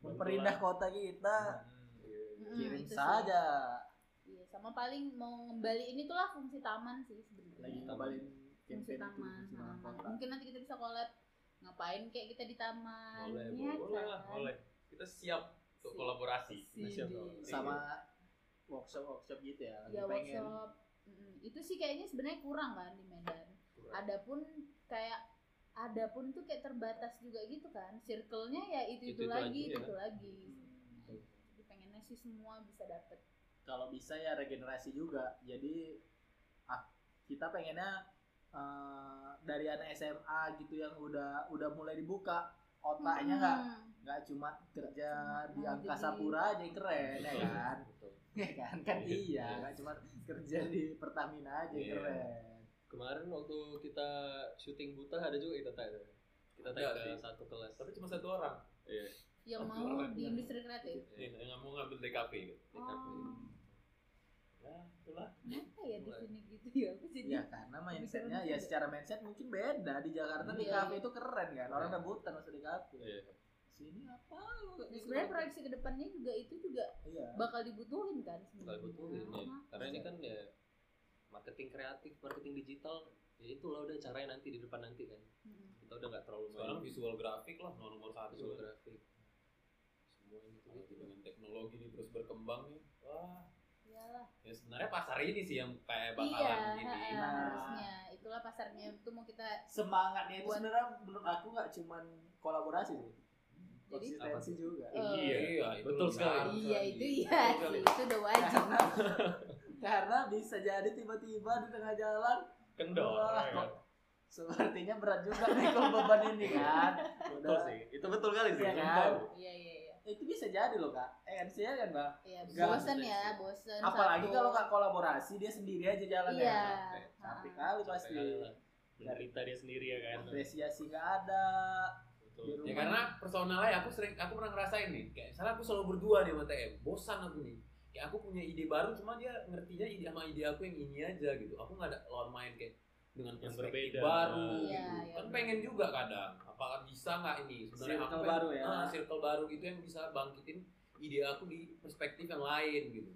memperindah kota kita. Mm, kirim itu sih. saja Sama sama paling mau ngembaliin itulah fungsi taman sih sebenarnya lagi Taman. ngabalin fungsi itu taman Nah, taman mungkin nanti kita bisa collab ngapain kayak kita di taman boleh ya boleh kan? lah boleh Kita siap untuk kolaborasi. Di- Bang. sama workshop workshop gitu ya ya pengen workshop Mm, itu sih kayaknya sebenarnya kurang kan di Medan Kurang. adapun kayak adapun tuh kayak terbatas juga gitu kan circle-nya ya itu itu, Itu-itu lagi aja, itu, ya. itu lagi Hmm. jadi pengennya sih semua bisa dapet kalau bisa ya regenerasi juga jadi ah, kita pengennya eh, dari anak SMA gitu yang udah udah mulai dibuka otaknya nggak Hmm. nggak cuma kerja Cuma di angkasa jadi- pura aja yang keren ya kan betul. ya kan kan iya nggak cuma kerja di Pertamina aja Iya. keren kemarin waktu kita syuting buta ada juga kita tanya kita Ada tanya ke sih. satu kelas Tapi cuma satu orang. iya yang Oh, mau di industri kreatif Nih, yang mau ngambil DKP gitu. DKP. oh Ya, itulah. kenapa ya di sini gitu ya? Aku jadi ya karena mindsetnya ya secara mindset mungkin beda. Di Jakarta di Iya, kafe iya. itu keren kan? Orang Iya. rebutan masuk di kafe. Iya. Sini apa? Lu Nah, sebenarnya proyeksi ke depannya juga itu juga bakal dibutuhin kan bakal sebenarnya butuhin ya karena ini kan ya marketing kreatif marketing digital. Ya itulah udah caranya nanti di depan nanti kan. Kita udah nggak terlalu Sekarang main visual grafik lah nomor satu. visual grafik. Semua ini tuh Apalagi dengan teknologi ini terus berkembang nih. Wah. Ya sebenarnya pasar ini sih yang kayak Iya, bakalan ini. ha-ha, Nah. harusnya. Itulah pasarnya itu mau kita semangatnya itu sebenarnya menurut aku nggak cuman kolaborasi sih. Jadi- konsistensi juga. Eh, Iya, iya, itu Betul lebih sekali. harus iya itu iya Betul sekali. sih itu udah wajib. Karena bisa jadi tiba-tiba di tengah jalan kendor Wah, ya kan? kok sepertinya berat juga nih kalau beban ini kan? Betul sih. Itu betul kali sih. Iya kan? iya iya iya itu bisa jadi loh kak ENC ya kan bang iya bosen ya bosen apalagi kalau nggak kolaborasi dia sendiri aja jalan iya ya capek. capek ha-ha. kali pasti menderita dia sendiri ya kan apresiasi nggak ada betul Di Ya karena personalnya aku sering aku pernah ngerasain nih. Kayak misalnya aku selalu berdua nih sama TM. Bosan aku nih. Kayak aku punya ide baru cuma dia ngertinya ide sama ide aku yang ini aja gitu. Aku nggak ada lawan main kayak dengan Yang perspektif berbeda. baru Iya, gitu. iya, kan pengen juga kadang. Apakah bisa nggak ini sebenarnya Circle aku pengen- baru ya. Ah, circle baru gitu yang bisa bangkitin ide aku di perspektif yang lain gitu.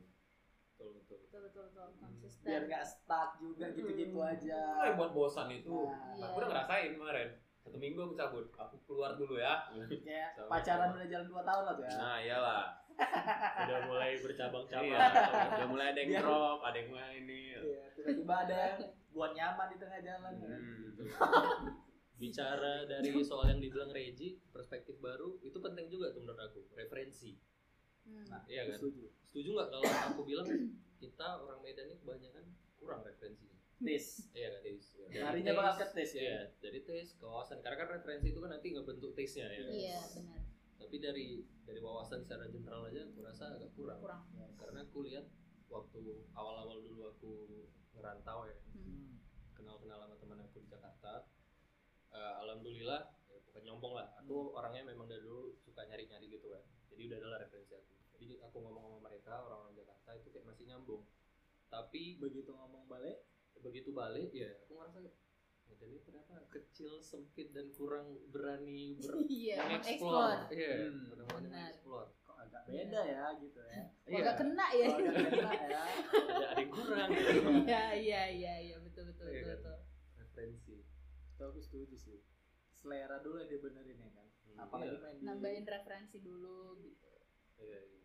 betul betul betul betul betul konsisten biar nggak stuck juga gitu-gitu Hmm. aja Itu yang buat bosan itu. Nah, Iya. Aku udah ngerasain kemarin. Satu minggu aku cabut. Aku keluar dulu ya. kayak Sama- pacaran udah jalan 2 tahun lah tuh ya Nah iyalah. Udah mulai bercabang-cabang Iya. Udah mulai ada yang Biar- drop, ada yang mulai ini. Iya, tiba-tiba ada yang buat nyaman di tengah jalan kan. Hmm. bicara dari soal yang dibilang Reji perspektif baru itu penting juga tuh menurut aku referensi Hmm. Nah, iya kan setuju setuju nggak kalau aku bilang kita orang Medan ini kebanyakan kurang referensinya tes iya kan Taste, ya. Dari Larinya bakal ke tes ya? iya dari tes ke wawasan karena kan referensi itu kan nanti ngebentuk tesnya ya kan? iya benar tapi dari dari wawasan secara general aja aku rasa agak kurang. Kurang. Karena aku lihat waktu awal-awal dulu aku ngerantau ya Hmm. kenal-kenal sama teman aku di Jakarta Eh, alhamdulillah ya, bukan nyombong lah aku orangnya memang dari dulu suka nyari-nyari gitu kan. Jadi udah adalah referensi aku. Jadi aku ngomong sama mereka orang-orang Jakarta itu kayak masih nyambung. Tapi begitu ngomong balik? Begitu balik ya aku ngerasa Medan ini ternyata kecil sempit dan kurang berani ber iya mengeksplor iya Hmm. kurang berani Benar. mengeksplor kok agak beda ya gitu ya iya agak kena ya Kok agak kena ya ada ada yang kurang gitu. iya iya iya iya betul betul Iya betul, kan? betul. referensi itu aku setuju sih selera dulu yang dibenerin ya kan Hmm, apalagi iya. main di nambahin referensi dulu gitu iya, iya,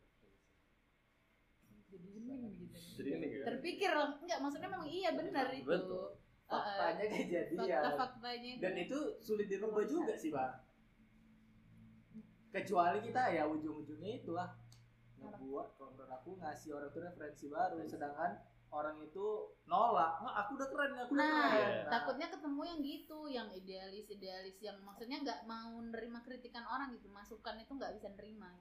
jadi hening gitu Jadi ini ya. terpikir enggak maksudnya memang iya benar itu Betul. Faktanya kejadian. fakta-faktanya itu dan itu sulit dirubah juga sih bang kecuali kita ya ujung-ujungnya itulah. Ngebuat kalau menurut aku ngasih orang itu referensi baru. Sedangkan orang itu nolak. Nggak aku udah keren aku udah Nah, keren. Iya. takutnya ketemu yang gitu, yang idealis, idealis yang maksudnya nggak mau nerima kritikan orang gitu, masukan itu nggak bisa nerima.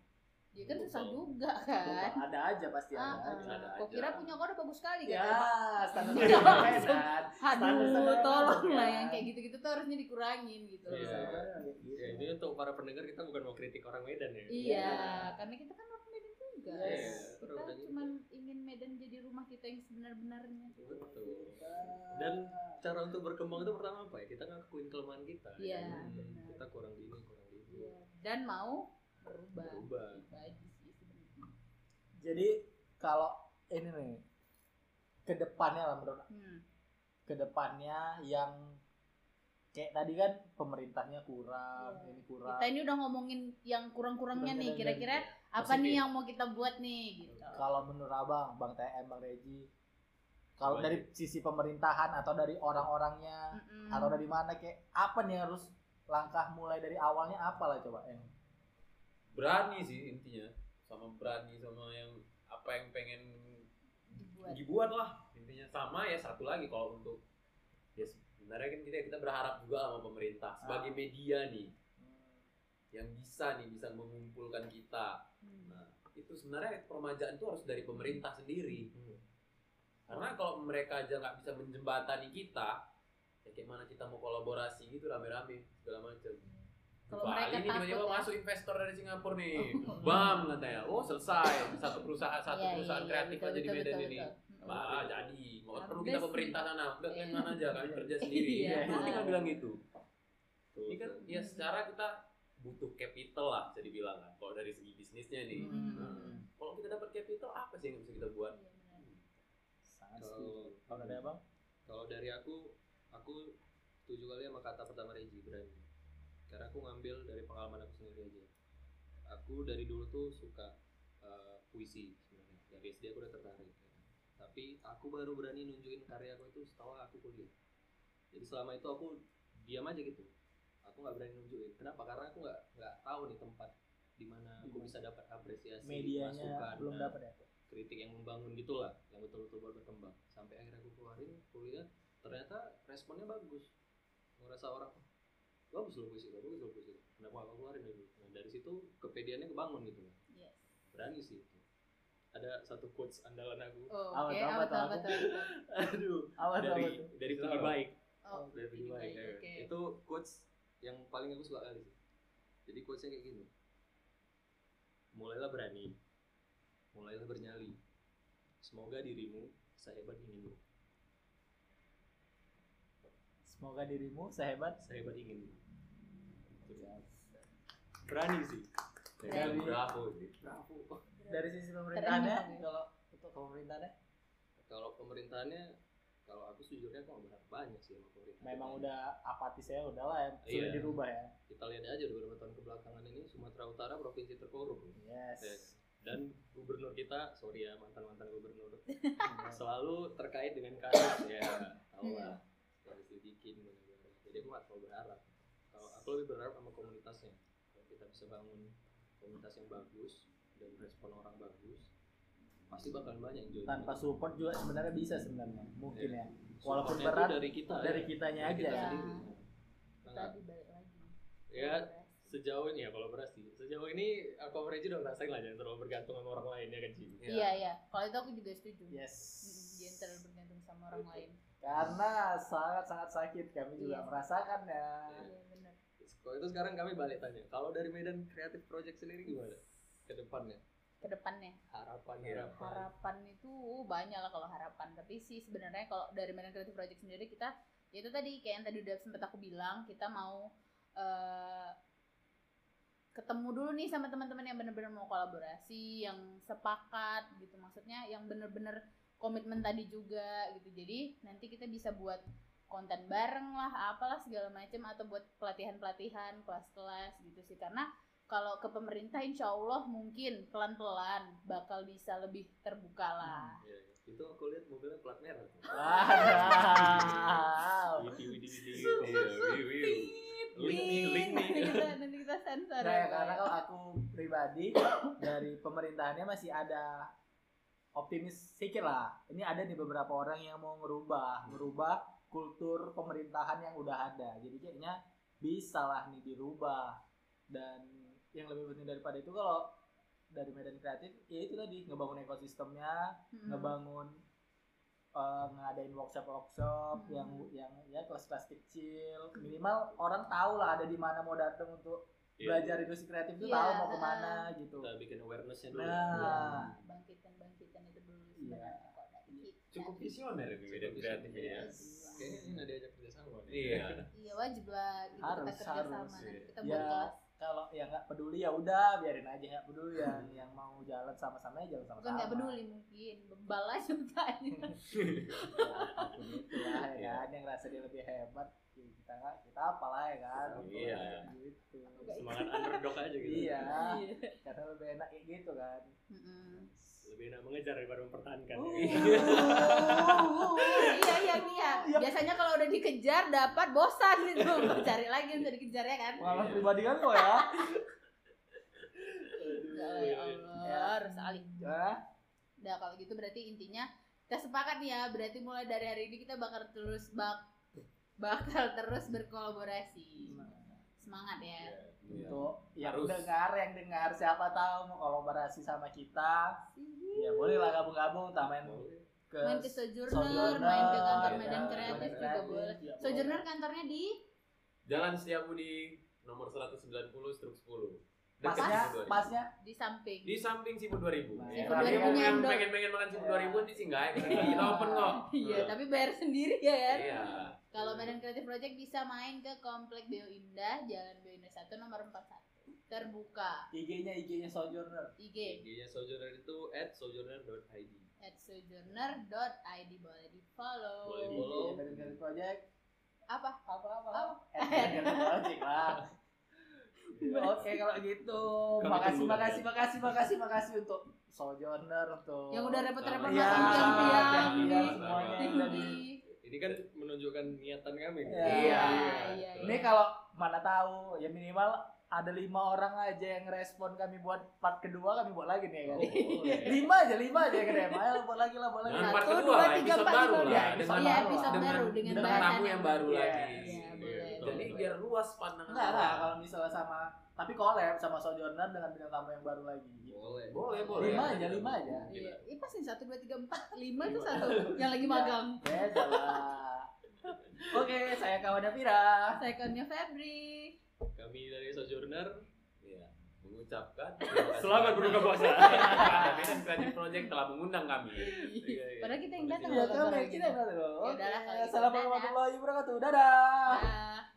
Dia kan susah juga kan. ada aja pasti Ah, ada ah. aja ada Kok aja. kira punya kode bagus sekali ya kan? standar Iya. Medan Aduh, standar tolong lah yang kayak gitu-gitu tuh harusnya dikurangin gitu. Iya. Standar. Ya, ini untuk para pendengar kita bukan mau kritik orang Medan ya. Iya, karena kita kan orang Medan juga. Yes. Kita Medan cuma ingin Medan jadi rumah kita yang sebenar-benarnya. Betul. Dan cara untuk berkembang itu pertama apa ya? Kita ngakuin kelemahan kita. Iya, ya. benar. Kita kurang di ini, kurang itu. Iya. Dan mau berubah. Berubah. Itu aja sih sebenarnya. jadi kalau ini nih ke depannya lah menurut Hmm. ke depannya yang kayak tadi kan pemerintahnya kurang Iya. ini kurang Kita ini udah ngomongin yang kurang-kurangnya nih. Kira-kira apa nih yang mau kita buat nih gitu. kalau menurut abang bang TM bang Reji kalau dari sisi pemerintahan atau dari orang-orangnya Mm-mm. atau dari mana kayak apa nih yang harus langkah mulai dari awalnya apa lah coba yang berani sih intinya sama berani sama yang apa yang pengen dibuat. dibuat lah intinya sama ya satu lagi kalau untuk ya sebenarnya kan kita kita berharap juga sama pemerintah sebagai Ah. media nih yang bisa nih bisa mengumpulkan kita Hmm. nah itu sebenarnya permajaan itu harus dari pemerintah sendiri Hmm. karena kalau mereka aja nggak bisa menjembatani kita ya kayak mana kita mau kolaborasi gitu rame-rame segala macam Kalau Bali mereka ini tiba-tiba takut ya. masuk investor dari Singapura nih. Bam katanya. Oh selesai. Satu perusahaan satu Iya, perusahaan iya, kreatif betul, aja di Medan betul, ini. betul. Mm-mm. Ah, jadi. Mau Habis perlu kita pemerintah sana. Udah kalian Iya. mana aja kami kerja sendiri. Iya. ini kan bilang gitu. Tuh, ini kan ya secara kita butuh capital lah bisa dibilang kan. Kalau dari segi bisnisnya nih. Hmm. Nah, kalau kita dapat capital apa sih yang bisa kita buat? Sangat Kalau- kalau dari abang? Kalau dari aku, aku setuju kali sama kata pertama Reji berani. Karena aku ngambil dari pengalaman aku sendiri aja. Aku dari dulu tuh suka uh, puisi sebenarnya. Dari SD aku udah tertarik. ya. Tapi aku baru berani nunjukin karya aku itu setelah aku kuliah. Jadi selama itu aku diam aja gitu. Aku nggak berani nunjukin. Kenapa? Karena aku nggak nggak tahu nih tempat di mana aku bisa dapat apresiasi, medianya masukan, belum dapat ya kritik yang membangun gitulah yang betul-betul buat berkembang sampai akhirnya aku keluarin kuliah ternyata responnya bagus ngerasa orang "Oh, bagus loh puisi lo, bagus loh puisi lo." kenapa aku keluarin dulu nah dari situ kepediannya kebangun gitu loh Yes. berani sih itu. Ada satu quotes andalan aku. Oh, tuh, apa tuh, apa tuh, aduh. Apa dari tuh? dari tinggi baik. Oh, dari tinggi baik Baik, ya. oke. itu quotes yang paling aku suka kali sih. Jadi quotesnya kayak gini. Mulailah berani. Mulailah bernyali. Semoga dirimu sehebat inginmu. Semoga dirimu sehebat sehebat inginmu berani sih. Dari- bravo sih? Bravo dari sisi pemerintahannya Keren ya. kalau untuk pemerintahannya kalau pemerintahannya kalau aku sejujurnya aku nggak berharap banyak sih sama pemerintah. Memang udah apatis ya udahlah ya. Sudah Iya. dirubah ya. Kita lihat aja beberapa tahun kebelakangan ini Sumatera Utara provinsi terkorup. Yes. Ya. dan gubernur kita sorry ya mantan mantan gubernur. Selalu terkait dengan kasus ya tahu lah. Harus dibikin benar-benar. jadi aku nggak terlalu berharap aku lebih berharap sama komunitasnya kalau kita bisa bangun komunitas yang bagus dan respon orang bagus pasti bakal banyak yang join tanpa support juga sebenarnya bisa sebenarnya mungkin Iya. ya walaupun Supportnya berat, dari kita dari ya. kitanya Dari kita aja. sendiri. Kita Nah, dibalik lagi. ya sejauh ini ya kolaborasi sejauh ini aku sama Reggie udah ngerasain lah jangan terlalu bergantung sama orang lain ya kan Ci Iya, iya. Kalau itu aku juga setuju. yes Jangan terlalu bergantung sama orang lain. karena sangat sangat sakit kami juga Iya. merasakan ya benar. Kalau itu sekarang kami balik tanya kalau dari Medan Creative Project sendiri gimana? Ke depannya? Ke depannya. harapan Iya. harapan. Harapan itu uh, banyak lah kalau harapan. Tapi sih sebenarnya kalau dari Medan Creative Project sendiri kita ya itu tadi kayak yang tadi udah sempat aku bilang kita mau eh, ketemu dulu nih sama teman-teman yang bener-bener mau kolaborasi yang sepakat gitu. Maksudnya yang bener-bener komitmen tadi juga gitu. Jadi nanti kita bisa buat konten bareng lah apalah segala macam atau buat pelatihan-pelatihan kelas-kelas gitu sih karena kalau ke pemerintah insya Allah mungkin pelan-pelan bakal bisa lebih terbuka lah. Iya, iya. itu aku lihat mobilnya plat merah tuh. wow Widi, widi, widi. Iya. Link nih, link nih. Nanti kita, nanti kita sensor Nah, ya, karena kalau aku pribadi dari pemerintahannya masih ada optimis sedikit lah. Ini ada nih beberapa orang yang mau ngerubah, ngerubah kultur pemerintahan yang udah ada. Jadi kayaknya bisa lah nih dirubah. Dan yang lebih penting daripada itu kalau dari Medan Kreatif ya itu tadi ngebangun ekosistemnya, Mm-mm. ngebangun eh, ngadain workshop-workshop Hmm. yang yang ya kelas-kelas kecil minimal orang tahu lah ada di mana mau datang untuk Iya. belajar industri kreatif itu Iya, tahu mau uh-uh. ke mana gitu kita bikin awarenessnya dulu Nah. bangkitan bangkitan itu dulu Iya. sebenarnya dari kita. Cukup visioner ini Medan kreatif ya kayaknya ini ada ajak kerjasama nih. iya Iya wajib lah gitu Harus, kita kerja harus, sama iya. nanti kita buat Ya. kelas. kalau yang nggak peduli ya udah biarin aja nggak peduli yang yang mau jalan sama-sama ya jalan sama-sama bukan nggak peduli mungkin bebal aja mukanya ya, apa pun itu lah ya Iya. kan yang ngerasa dia lebih hebat ya kita nggak kita apalah ya kan Iya. gitu semangat underdog aja gitu iya Iya. karena lebih enak kayak gitu kan Mm-mm. Lebih enak mengejar daripada mempertahankan. Uh. iya iya iya. Biasanya kalau udah dikejar dapat bosan gitu. Cari lagi untuk dikejar ya kan? Pengalaman pribadi kan kok ya. Ya Allah harus alih ya. Udah kalau gitu berarti intinya kita sepakat nih ya. Berarti mulai dari hari ini kita bakal terus bak bakal terus berkolaborasi. Semangat ya Iya. untuk yang Harus. dengar yang dengar siapa tahu mau kolaborasi sama kita ya boleh lah gabung-gabung tak main ke main ke Sojourner, Sojourner, main ke kantor iya, Medan iya, Kreatif Medan juga Kreatif, boleh. ya Sojourner kantornya di Jalan Setiabudi nomor 190 struk 10. Pasnya pasnya di samping. di samping Sibu 2000. Nah, Ya, Sibu kalau 2000 yang pengen-pengen makan Sibu 2000 nanti singgah. Iya. Kita open kok. Iya, tapi bayar sendiri ya kan. Iya. Kalau Medan Kreatif Project bisa main ke Komplek Bio Indah, Jalan Bio Indah 1 nomor 41. Terbuka. IG-nya IG-nya Sojourner IG IG-nya Sojourner itu at sojourner.id at sojourner.id boleh di follow. Boleh follow. Medan Creative Project Apa? apa apa Apa? At Medan Creative Project lah Oke kalau gitu Kami makasih makasih kalian. makasih makasih makasih untuk Sojourner untuk Yang udah repot-repot Iya, di semuanya tinggi. udah di- ini kan menunjukkan niatan kami Iya. Iya, iya. Ini kalau mana tahu ya minimal ada lima orang aja yang respon kami buat part kedua kami buat lagi nih kan. Oh, lima aja lima aja yang DM ayo buat lagi lah buat lagi. Satu, part kedua dua, lah, tiga, episode empat, baru lah. Iya, Dengan- episode Iya, baru dengan dengan tamu yang baru Iya. lagi. Iya, boleh. betul. Jadi biar luas pandangan. Enggak lah orang. kalau misalnya sama tapi collab sama Sojourner dengan bintang tamu yang baru lagi. boleh Boleh, boleh. Lima aja, lima aja. Iya, ini pas nih satu dua tiga empat lima itu satu yang lagi magang. Beda lah. Oke, saya kawannya Pira. Saya kawannya Febri. kami dari Sojourner Iya. Mengucapkan Selamat berbuka puasa. Medan Creative Project telah mengundang kami. Iya, iya. Padahal kita yang datang Iya, kami kabar kita yang. Ya udahlah, kalau gitu. Assalamualaikum warahmatullahi wabarakatuh. Dadah.